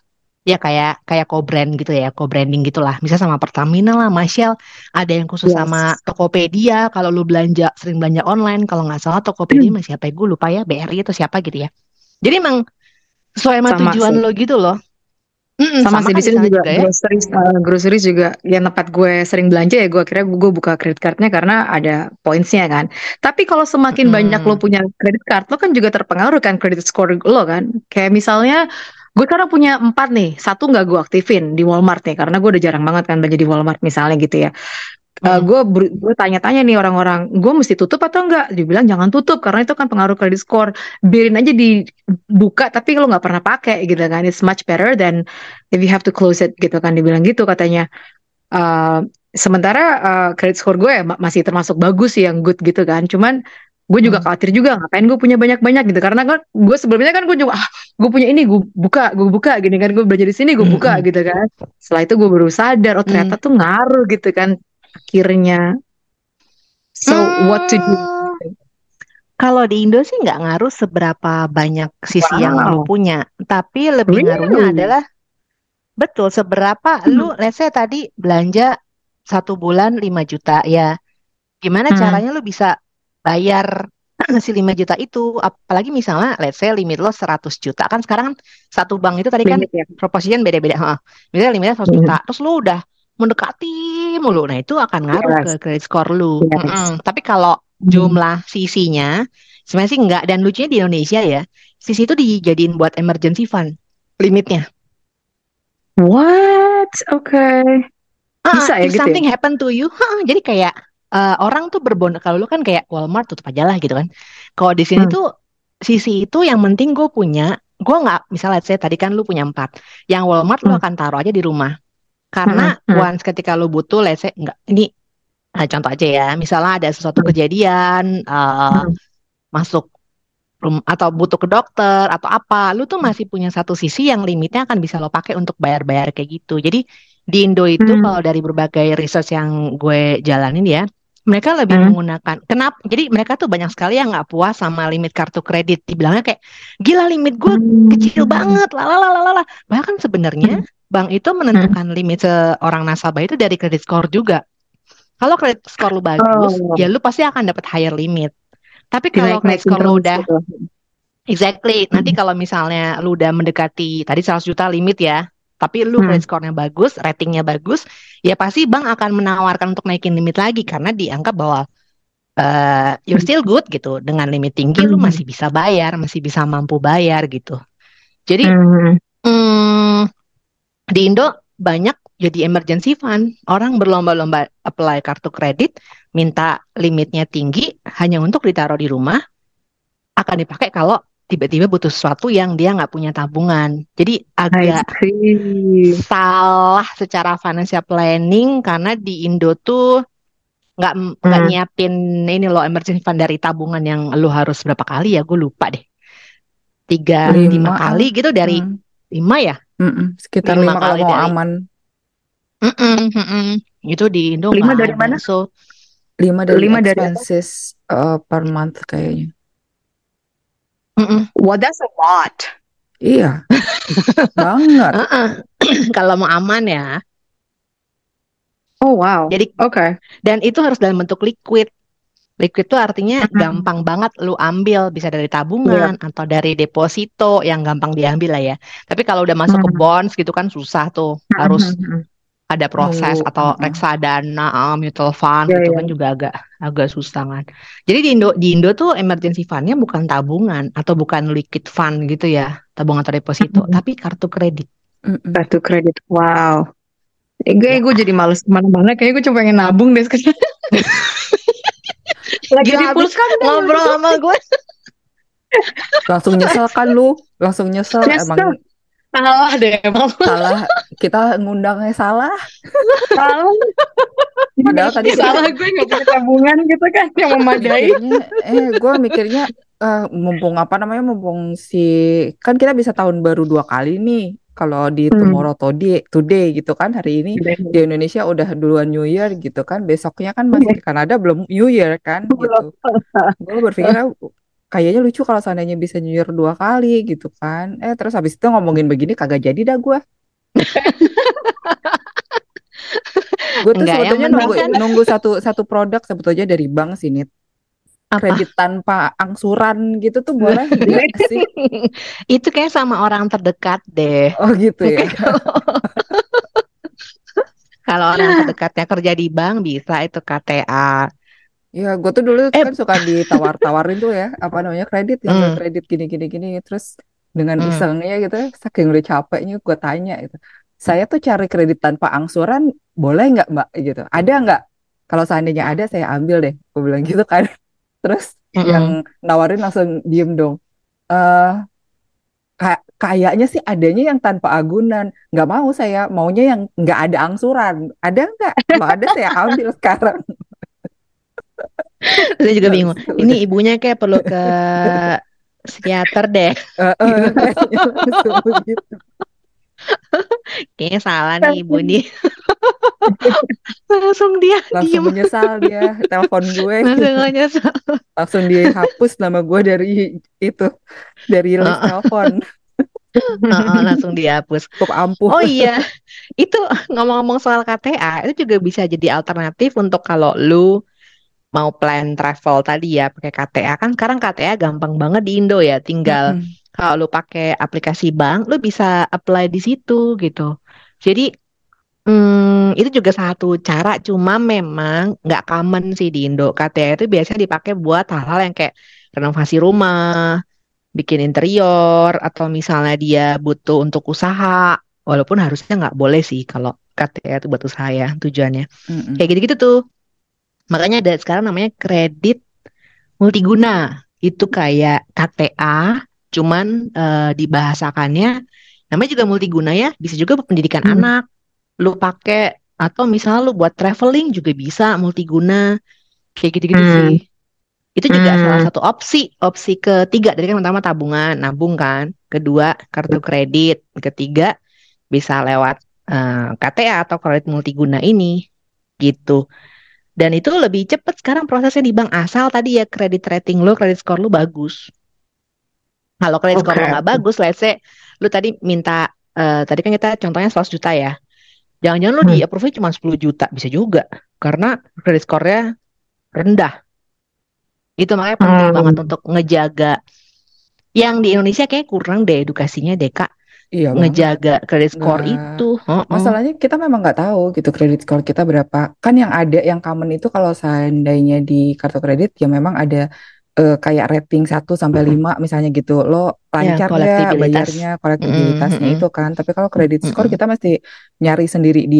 ya kayak kayak co-brand gitu ya co-branding gitulah misalnya sama Pertamina lah sama Shell ada yang khusus Yes. sama Tokopedia kalau lu belanja sering belanja online kalau nggak salah Tokopedia masih siapa ya gue lupa ya BRI atau siapa gitu ya jadi emang sesuai sama Sama tujuan sih. lo gitu loh Mm-mm, Sama sama sih di sini juga juga ya. groceries, uh, groceries juga yang tempat gue sering belanja ya gue akhirnya gue buka credit cardnya karena ada pointsnya kan. Tapi kalau semakin banyak lo punya credit card lo kan juga terpengaruh kan credit score lo kan. Kayak misalnya gue sekarang punya empat nih, satu nggak gue aktifin di Walmart nih karena gue udah jarang banget kan belanja di Walmart misalnya gitu ya. Uh, gue ber- gue tanya-tanya nih orang-orang, gue mesti tutup atau enggak? Dibilang jangan tutup karena itu kan pengaruh credit score. Biarin aja dibuka tapi lo nggak pernah pakai gitu kan. It's much better than if you have to close it gitu kan. Dibilang gitu katanya. Uh, sementara uh, credit score gue ya ma- masih termasuk bagus yang good gitu kan. Cuman gue juga Mm. khawatir juga ngapain gue punya banyak-banyak gitu. Karena kan gue sebelumnya kan gue juga ah, gue punya ini gue buka gue buka gini kan. Gue belajar di sini gue buka Mm-mm. gitu kan. Setelah itu gue baru sadar oh ternyata tuh ngaruh gitu kan. Akhirnya. So what to do? Hmm, kalau di Indo sih nggak ngaruh seberapa banyak sisi yang lu wow. punya, tapi lebih ngaruhnya really adalah betul seberapa hmm. lu, let's say tadi belanja satu bulan 5 juta ya, gimana Hmm. caranya lu bisa bayar si 5 juta itu, apalagi misalnya let's say limit lo 100 juta, kan sekarang satu bank itu tadi kan limit ya. proporsinya beda-beda, heeh. Misalnya limitnya 100 Hmm. juta, terus lu udah mendekati mulu, nah itu akan ngaruh yes ke credit score lu. yes Mm-mm. Tapi kalau Hmm. jumlah sisinya sebenarnya sih enggak. Dan lucunya di Indonesia ya sisi itu dijadiin buat emergency fund limitnya. What? Okay ah bisa ya if gitu ya? something happen to you ah, jadi kayak eh, orang tuh berbondong kalau lu kan kayak Walmart tutup aja lah gitu kan kalau di sini Hmm. tuh sisi itu yang penting gue punya gue nggak misalnya saya tadi kan lu punya empat yang Walmart lu Hmm. akan taruh aja di rumah Hmm. karena Hmm. once ketika lu butuh let's say enggak ini nah, contoh aja ya misalnya ada sesuatu Hmm. kejadian eh, Hmm. masuk rum- atau butuh ke dokter atau apa, lu tuh masih punya satu sisi yang limitnya akan bisa lo pakai untuk bayar-bayar kayak gitu. Jadi di Indo itu Hmm. kalau dari berbagai research yang gue jalanin ya, mereka lebih Hmm. menggunakan kenapa? Jadi mereka tuh banyak sekali yang nggak puas sama limit kartu kredit. Dibilangnya kayak gila limit gue kecil Hmm. banget, lalalala. Bahkan sebenarnya bank itu menentukan limit seorang nasabah itu dari credit score juga. Kalau credit score lu bagus, Oh. ya lu pasti akan dapat higher limit. Tapi kalau credit dinaik-naikin score lu udah gitu Exactly. Nanti Hmm. kalau misalnya lu udah mendekati tadi 100 juta limit ya, tapi lu Hmm. credit score-nya bagus, ratingnya bagus, ya pasti bank akan menawarkan untuk naikin limit lagi karena dianggap bahwa eh you're still good gitu. Dengan limit tinggi lu Hmm. masih bisa bayar, masih bisa mampu bayar gitu. Jadi Hmm. hmm, di Indo banyak jadi emergency fund. Orang berlomba-lomba apply kartu kredit, minta limitnya tinggi hanya untuk ditaruh di rumah, akan dipakai kalau tiba-tiba butuh sesuatu yang dia nggak punya tabungan. Jadi agak salah secara financial planning karena di Indo tuh nggak nggak Hmm. nyiapin ini loh emergency fund dari tabungan yang lu harus berapa kali ya gue lupa deh tiga lima Lima, kali gitu dari Hmm. lima ya Mm-mm. Sekitar Lima lima kalau kali mau dari- aman. Mm-mm, mm-mm. itu di Indo Lima dari mana? so Lima dari Lima dari expenses uh, per month kayaknya. Mm-mm. Well, that's a lot. Iya, banget. Uh-uh. kalau mau aman ya Oh wow. jadi Oke. dan itu harus dalam bentuk liquid liquid itu artinya Mm-mm. gampang banget lu ambil bisa dari tabungan atau dari deposito yang gampang diambil lah ya tapi kalau udah masuk ke Hmm. bonds gitu kan susah tuh harus Hmm. Ada proses Nunggu, atau uh-uh. reksadana, ah, mutual fund Iya, gitu iya. kan juga agak agak susah kan. Jadi di Indo di Indo tuh emergency fundnya bukan tabungan atau bukan liquid fund gitu ya, tabungan atau deposito, Mm-mm. tapi kartu kredit. Kartu kredit. Wow. Eh, gue, Ya. gue jadi males ke mana-mana. Kayaknya gue cuma pengen nabung deh sekarang. Lagi Gila, di habis pulsa deh. Ngobrol sama gue. Langsung nyesel kan lu? Langsung nyesel Nyesel. emang Salah deh emang. salah kita ngundangnya salah. Salah. Padahal tadi salah gue gak punya tabungan gitu kan yang memadai. Eh gue mikirnya eh, mumpung apa namanya mumpung si kan kita bisa tahun baru dua kali nih kalau di Hmm. tomorrow today today gitu kan hari ini di Indonesia udah duluan New Year gitu kan besoknya kan masih di Kanada belum New Year kan gitu gue berpikir kayaknya lucu kalau seandainya bisa Year dua kali gitu kan eh terus habis itu ngomongin begini kagak jadi dah gue gue tuh Enggak, yang sebetulnya nunggu kan- nunggu satu satu produk sebetulnya dari bank Apa? kredit tanpa angsuran gitu tuh boleh nggak sih? Itu kayak sama orang terdekat deh. Oh gitu ya. Kalau orang terdekatnya kerja di bank bisa itu KTA. Ya, gue tuh dulu Eh, kan suka ditawar-tawarin tuh ya, apa namanya kredit, ngambil hmm, kredit gini gini terus dengan hmm. isengnya gitu, saking udah capeknya gue tanya gitu, saya tuh cari kredit tanpa angsuran, boleh nggak Mbak gitu? Ada nggak? Kalau seandainya ada, saya ambil deh, gue bilang gitu kan. Terus Mm-mm. yang nawarin langsung diem dong. Eh, ka- kayaknya sih adanya yang tanpa agunan, nggak mau saya, maunya yang nggak ada angsuran. Ada nggak? Kalau ada saya ambil sekarang. Saya juga bingung. Terus Ini ibunya kayak perlu ke psikiater deh. Eh, eh, kayaknya salah nih ibu nih. Langsung dia Langsung diem. menyesal dia, telepon gue, Langsung nyesel. langsung dihapus nama gue dari itu, dari list telepon. heeh, langsung dihapus. Cukup ampuh. Oh iya, itu ngomong-ngomong soal KTA, itu juga bisa jadi alternatif untuk kalau lu mau plan travel tadi ya pakai KTA kan sekarang KTA gampang banget di Indo ya tinggal Mm-mm. kalau lu pakai aplikasi bank lu bisa apply di situ gitu. Jadi hmm, itu juga satu cara cuma memang nggak common sih di Indo. KTA itu biasanya dipakai buat hal-hal yang kayak renovasi rumah bikin interior atau misalnya dia butuh untuk usaha. Walaupun harusnya nggak boleh sih kalau KTA itu buat usaha ya tujuannya. Mm-mm. kayak gitu-gitu tuh makanya ada sekarang namanya kredit multiguna. Itu kayak KTA cuman eh, dibahasakannya namanya juga multiguna ya. Bisa juga buat pendidikan Hmm. anak lu pakai atau misalnya lu buat traveling juga bisa multiguna. Kayak gitu-gitu Hmm. sih. Itu juga salah Hmm. satu opsi opsi ketiga. Dari kan pertama tabungan nabung kan. Kedua kartu kredit. Ketiga bisa lewat eh, KTA atau kredit multiguna ini. Gitu dan itu lebih cepat sekarang prosesnya di bank asal tadi ya kredit rating lo, kredit skor lo bagus. Kalau kredit skor Oke. lo nggak bagus, let's say lu tadi minta eh, tadi kan kita contohnya 100 juta ya. Jangan-jangan lo Hmm. di approve cuma 10 juta, bisa juga karena kredit skornya rendah. Itu makanya penting Hmm. banget untuk ngejaga. Yang di Indonesia kayak kurang deh edukasinya deh Kak, Iya banget. ngejaga kredit skor Nggak, itu. Heeh. masalahnya kita memang nggak tahu gitu kredit skor kita berapa. Kan yang ada, yang common itu kalau seandainya di kartu kredit ya memang ada eh, kayak rating 1 sampai 5 misalnya gitu. Lo Ya, lancar kolektibilitas. bayarnya, kolektibilitasnya Mm-mm, itu kan. Tapi kalau kredit skor mm-mm. kita mesti nyari sendiri di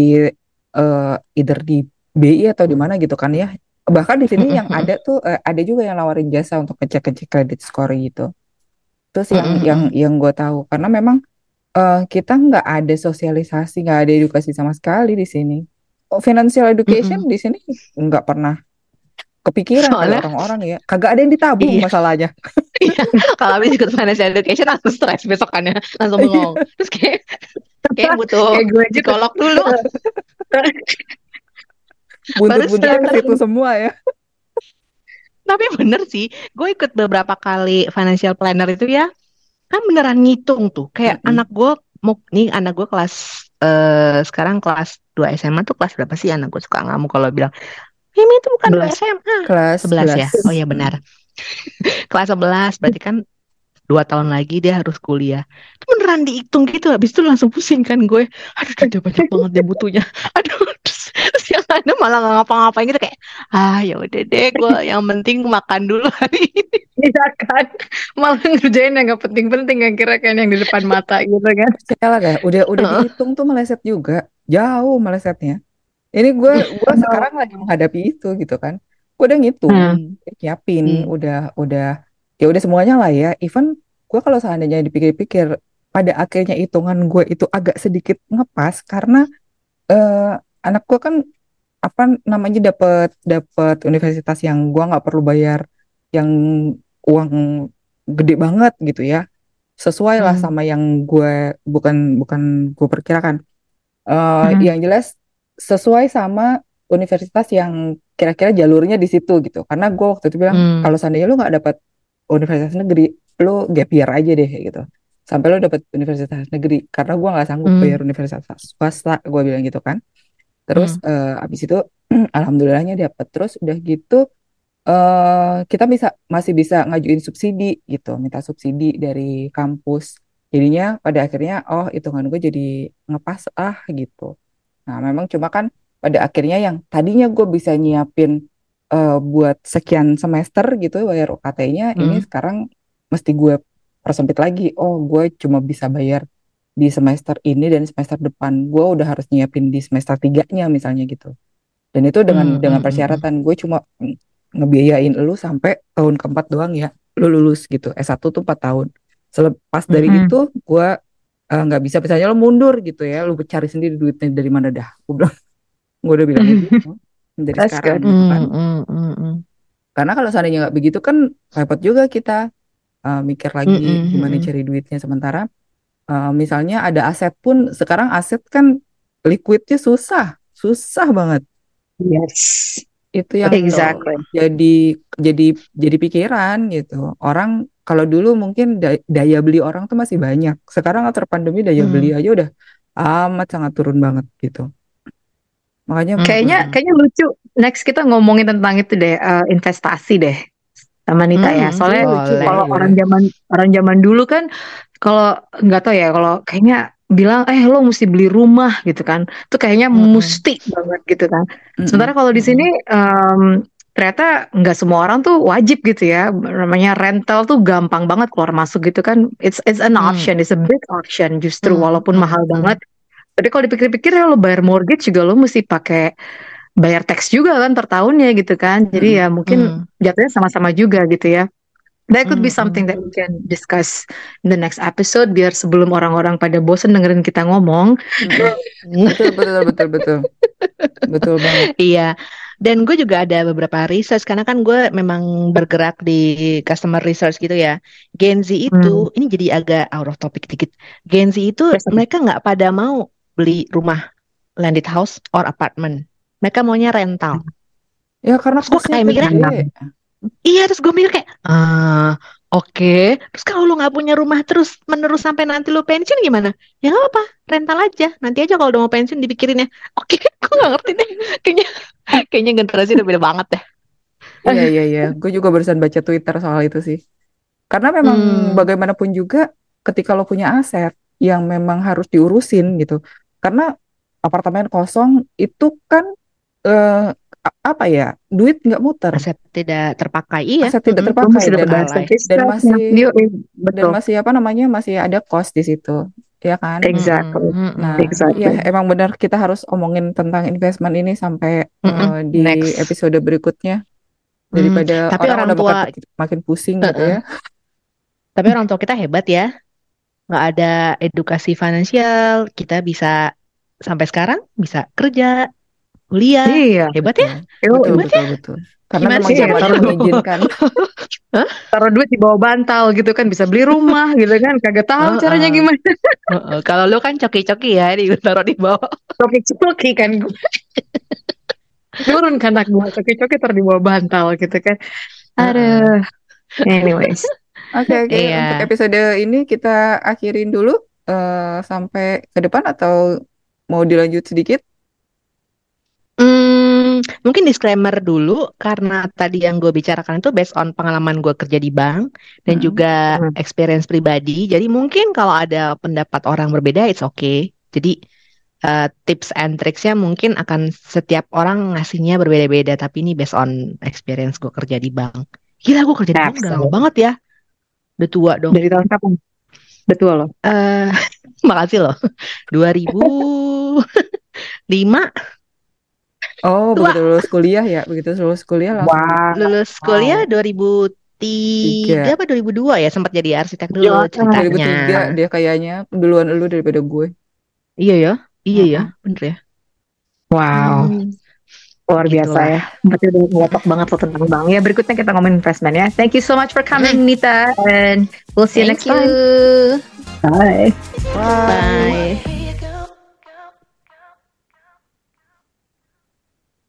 eh, either di BI atau di mana gitu kan ya. Bahkan di sini yang ada tuh eh, ada juga yang nawarin jasa untuk ngecek-ngecek kredit skor gitu. Terus yang Mm-mm, yang yang gue tahu karena memang eh, kita nggak ada sosialisasi, nggak ada edukasi sama sekali di sini. Oh, financial education Mm-mm. di sini nggak pernah kepikiran Soalnya orang-orang ya. Kagak ada yang ditabung iya. masalahnya. Iya, kalau habis ikut financial education langsung stres besokannya, langsung bengong. Terus kayak kayak butuh Kayak gue psikolog dulu, Buntut-buntutnya ke situ semua ya. Tapi bener sih, gue ikut beberapa kali financial planner itu ya, kan beneran ngitung tuh. Kayak Mm-mm. anak gue mau nih anak gue kelas eh sekarang kelas 2 SMA tuh kelas berapa sih anak gue suka ngamuk kalau bilang Mimi itu bukan 2 11. SMA Kelas 11 ya 11. oh iya benar kelas 11 berarti kan dua tahun lagi dia harus kuliah itu beneran dihitung gitu habis itu langsung pusing kan gue aduh udah banyak banget dia butuhnya aduh terus, terus yang ada malah nggak ngapa-ngapain gitu kayak ah ya udah deh gue yang penting makan dulu hari ini Iya kan, malah ngerjain yang gak penting-penting yang kira kan yang di depan mata gitu kan. Percayalah deh, udah udah Heeh. dihitung tuh meleset juga. Jauh melesetnya. Ini gue gue sekarang lagi menghadapi itu gitu kan. Gue udah ngitung, Hmm. nyiapin, Hmm. udah udah ya udah semuanya lah ya. Even gue kalau seandainya dipikir-pikir pada akhirnya hitungan gue itu agak sedikit ngepas karena eh, anak gue kan apa namanya dapat dapat universitas yang gue nggak perlu bayar yang uang gede banget gitu ya sesuai lah Hmm. sama yang gue bukan bukan gue perkirakan Eh, Hmm. yang jelas sesuai sama universitas yang kira-kira jalurnya di situ gitu karena gue waktu itu bilang Hmm. kalau seandainya lu nggak dapat universitas negeri lu gap year aja deh gitu sampai lu dapat universitas negeri karena gue nggak sanggup Hmm. bayar universitas swasta gue bilang gitu kan terus Hmm. eh, abis itu alhamdulillahnya dapat terus udah gitu eh kita bisa masih bisa ngajuin subsidi gitu, minta subsidi dari kampus. Jadinya pada akhirnya oh hitungan gue jadi ngepas ah gitu. Nah memang cuma kan pada akhirnya yang tadinya gue bisa nyiapin eh, buat sekian semester gitu bayar UKT-nya, ini Hmm. sekarang mesti gue persempit lagi. Oh gue cuma bisa bayar di semester ini dan semester depan. Gue udah harus nyiapin di semester tiganya misalnya gitu. Dan itu dengan Hmm, dengan hmm, hmm, hmm. persyaratan gue cuma ngebiayain lu sampai tahun keempat doang ya, lu lulus gitu. S1 tuh 4 tahun. Selepas dari Mm-mm. itu gue eh, nggak bisa misalnya lu mundur gitu ya, lu cari sendiri duitnya dari mana dah. Gue bilang, gue udah bilangnya gitu dari That's sekarang good. gitu kan. Hmm, hmm, hmm. Karena kalau seandainya nggak begitu kan repot juga kita eh, mikir lagi hmm, gimana hmm. cari duitnya sementara eh, misalnya ada aset pun sekarang aset kan liquidnya susah, susah banget. Yes. Itu yang Exactly. jadi jadi jadi pikiran gitu. Orang kalau dulu mungkin da- daya beli orang tuh masih banyak. Sekarang after pandemi daya Hmm. beli aja udah amat sangat turun banget gitu. Makanya Hmm, Kayaknya hmm. kayaknya lucu. Next kita ngomongin tentang itu deh, eh, investasi deh. Sama Nita ya. Hmm, Soalnya boleh. kalau orang zaman orang zaman dulu kan kalau nggak tahu ya kalau kayaknya bilang eh lo mesti beli rumah gitu kan. Itu kayaknya Mm-mm. mesti banget gitu kan. mm-mm, Sementara kalau di Mm-mm. sini em, ternyata nggak semua orang tuh wajib gitu ya. Namanya rental tuh gampang banget keluar masuk gitu kan. It's it's an Hmm. option, it's a big option justru Hmm, walaupun hmm, mahal hmm. banget. Tapi kalau dipikir-pikir ya lo bayar mortgage juga lo mesti pakai bayar tax juga kan per tahunnya gitu kan. Jadi Mm-mm. ya mungkin Hmm, jatuhnya sama-sama juga gitu ya. That could be hmm, something hmm. that we can discuss in the next episode biar sebelum orang-orang pada bosen dengerin kita ngomong. Betul betul betul betul betul banget. Iya, dan gue juga ada beberapa research karena kan gue memang bergerak di customer research gitu ya. Gen Z itu, Hmm. ini jadi agak out of topic dikit. Gen Z itu mereka nggak pada mau beli rumah landed house or apartment. Mereka maunya rental. Ya karena Terus gue kayak mikirnya, gede. iya terus gue mikir kayak, ah oke. Terus kalau lu nggak punya rumah terus menerus sampai nanti lu pensiun gimana? Ya nggak apa, rental aja. Nanti aja kalau udah mau pensiun dipikirinnya. Oke, gue nggak ngerti deh. Kayaknya, kayaknya generasi udah beda banget deh. Iya iya iya, gue juga barusan baca Twitter soal itu sih. Karena memang Hmm. bagaimanapun juga ketika lo punya aset yang memang harus diurusin gitu. Karena apartemen kosong itu kan eh, a- apa ya, duit nggak muter, Aset tidak terpakai, iya. aset tidak terpakai dan dan charge-nya. masih eh, dan betul. masih apa namanya masih ada cost di situ, ya kan? Exactly. Nah. Exactly. ya emang benar kita harus omongin tentang investment ini sampai Mm-mm. eh, di Next. episode berikutnya Hmm, daripada Tapi orang orang tua, makin makin pusing gitu uh-uh. ya. Tapi orang tua kita hebat ya. Nggak ada edukasi finansial, kita bisa sampai sekarang bisa kerja, kuliah. Iya. Hebat ya? Betul, betul, Hebat ya? betul, betul. Karena Gimana memang sih zaman caranya? mengizinkan. Taruh duit di bawah bantal gitu kan bisa beli rumah gitu kan kagak tahu Heeh. caranya gimana Heeh. Kalau lu kan coki-coki ya, ditaruh di bawah. coki-coki kan gue turun kan anak gue coki-coki taruh di bawah bantal gitu kan aduh anyways Oke, oke. Iya. Untuk episode ini kita akhirin dulu eh, sampai ke depan atau mau dilanjut sedikit? Hmm, mungkin disclaimer dulu karena tadi yang gue bicarakan itu based on pengalaman gue kerja di bank dan Hmm. juga Hmm. experience pribadi. Jadi mungkin kalau ada pendapat orang berbeda, it's okay. Jadi eh, tips and tricksnya mungkin akan setiap orang ngasihnya berbeda-beda. Tapi ini based on experience gue kerja di bank. Gila gue kerja di bank udah lama banget ya. Udah tua dong. dari tahun kapan betul loh Eh, makasih loh. 2005 Oh, Tua. begitu lulus kuliah ya, begitu lulus kuliah langsung. wah lulus kuliah 2003 apa 2002 ya sempat jadi arsitek dulu Ya, 2003 ceritanya. dia kayaknya duluan lu daripada gue. Iya ya, iya ya, Mm-mm. bener ya. wow Hmm, luar biasa ya berarti udah ngelotok banget lo tentang bank ya berikutnya kita ngomongin investment ya thank you so much for coming Nita and we'll see you Thank next time you. bye Bye. Bye.